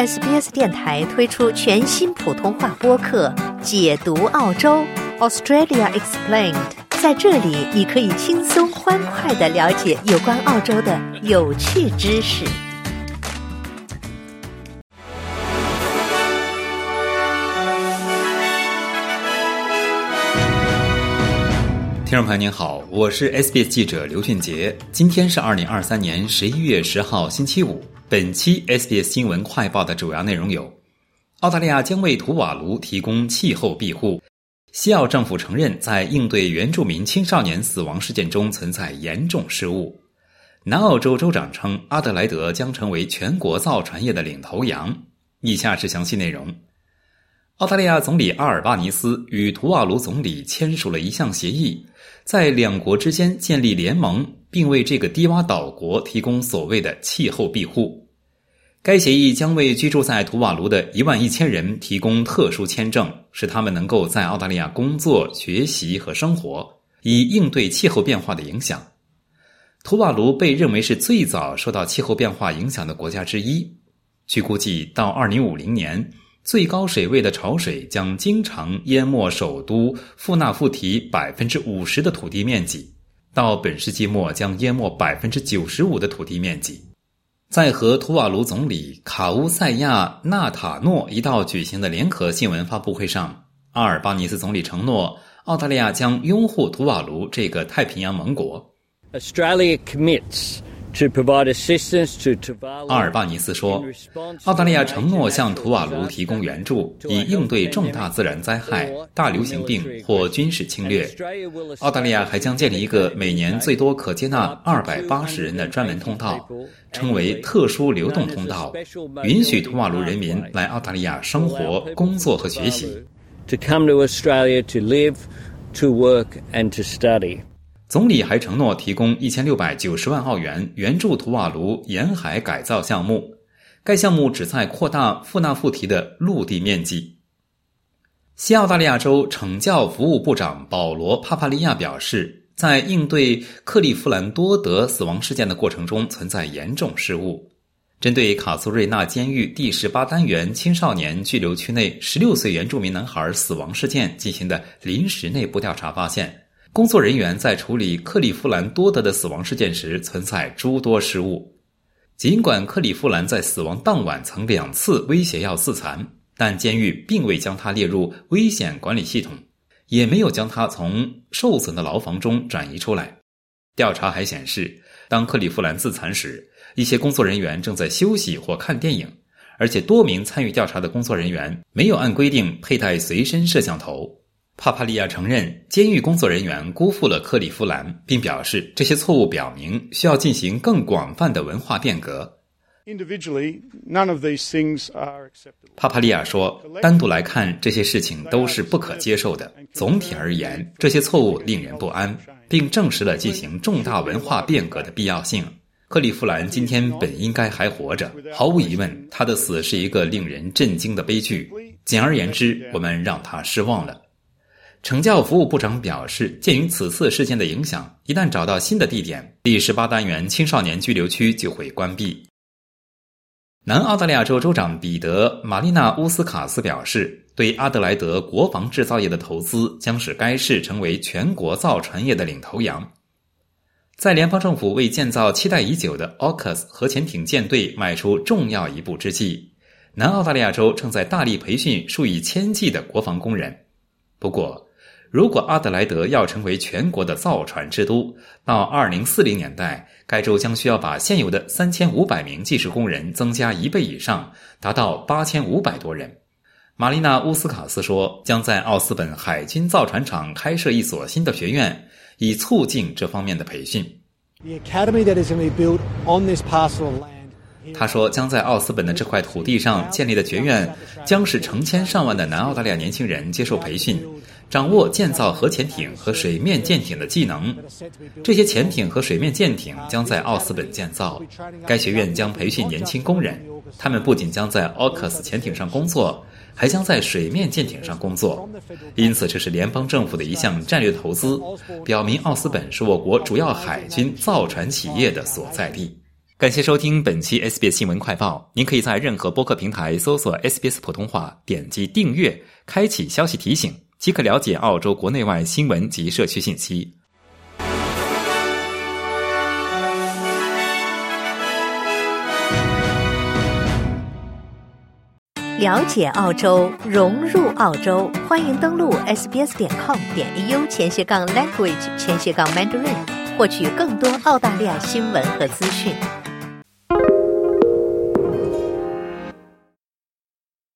SBS 电台推出全新普通话播客《解读澳洲 Australia Explained》。在这里，你可以轻松欢快的了解有关澳洲的有趣知识。听众朋友您好，我是 SBS 记者刘俊杰。今天是二零二三年十一月十号，星期五。本期 SBS 新闻快报的主要内容有：澳大利亚将为图瓦卢提供气候庇护；西澳政府承认在应对原住民青少年死亡事件中存在严重失误；南澳洲州长称阿德莱德将成为全国造船业的领头羊。以下是详细内容：澳大利亚总理阿尔巴尼斯与图瓦卢总理签署了一项协议，在两国之间建立联盟。并为这个低洼岛国提供所谓的气候庇护。该协议将为居住在图瓦卢的一万一千人提供特殊签证，使他们能够在澳大利亚工作、学习和生活，以应对气候变化的影响。图瓦卢被认为是最早受到气候变化影响的国家之一。据估计，到二零五零年，最高水位的潮水将经常淹没首都富纳富提百分之五十的土地面积。到本世纪末将淹没百分之九十五的土地面积。在和图瓦卢总理卡乌塞亚纳塔诺一道举行的联合新闻发布会上，阿尔巴尼斯总理承诺，澳大利亚将拥护图瓦卢这个太平洋盟国。Australia commits. 阿尔巴尼斯说：“澳大利亚承诺向图瓦卢提供援助，以应对重大自然灾害、大流行病或军事侵略。澳大利亚还将建立一个每年最多可接纳二百八十人的专门通道，称为特殊流动通道，允许图瓦卢人民来澳大利亚生活、工作和学习。” To come to Australia to live, to work and to study. 总理还承诺提供一千六百九十万澳元援助图瓦卢沿海改造项目，该项目旨在扩大富纳富提的陆地面积。西澳大利亚州惩教服务部长保罗·帕帕利亚表示，在应对克利夫兰多德死亡事件的过程中存在严重失误。针对卡苏瑞纳监狱第十八单元青少年拘留区内十六岁原住民男孩死亡事件进行的临时内部调查发现。工作人员在处理克利夫兰多德的死亡事件时存在诸多失误。尽管克利夫兰在死亡当晚曾两次威胁要自残，但监狱并未将他列入危险管理系统，也没有将他从受损的牢房中转移出来。调查还显示，当克利夫兰自残时，一些工作人员正在休息或看电影，而且多名参与调查的工作人员没有按规定佩戴随身摄像头。帕帕利亚承认，监狱工作人员辜负了克利夫兰，并表示这些错误表明需要进行更广泛的文化变革。帕帕利亚说：“单独来看，这些事情都是不可接受的。总体而言，这些错误令人不安，并证实了进行重大文化变革的必要性。克利夫兰今天本应该还活着，毫无疑问，他的死是一个令人震惊的悲剧。简而言之，我们让他失望了。”惩教服务部长表示，鉴于此次事件的影响，一旦找到新的地点，第十八单元青少年拘留区就会关闭。南澳大利亚州州长彼得·玛丽娜·乌斯卡斯表示，对阿德莱德国防制造业的投资将使该市成为全国造船业的领头羊。在联邦政府为建造期待已久的 AUKUS 核潜艇舰队迈出重要一步之际，南澳大利亚州正在大力培训数以千计的国防工人。不过，如果阿德莱德要成为全国的造船之都，到二零四零年代，该州将需要把现有的三千五百名技术工人增加一倍以上，达到八千五百多人。玛丽娜·乌斯卡斯说，将在奥斯本海军造船厂开设一所新的学院，以促进这方面的培训。他说，将在奥斯本的这块土地上建立的学院，将使成千上万的南澳大利亚年轻人接受培训。掌握建造核潜艇和水面舰艇的技能，这些潜艇和水面舰艇将在奥斯本建造。该学院将培训年轻工人，他们不仅将在奥克斯潜艇上工作，还将在水面舰艇上工作。因此，这是联邦政府的一项战略投资，表明奥斯本是我国主要海军造船企业的所在地。感谢收听本期 SBS 新闻快报。您可以在任何播客平台搜索 SBS 普通话，点击订阅，开启消息提醒，即可了解澳洲国内外新闻及社区信息。了解澳洲，融入澳洲，欢迎登录 sbs 点 com 点 au 前斜杠 language 前斜杠 mandarin，获取更多澳大利亚新闻和资讯。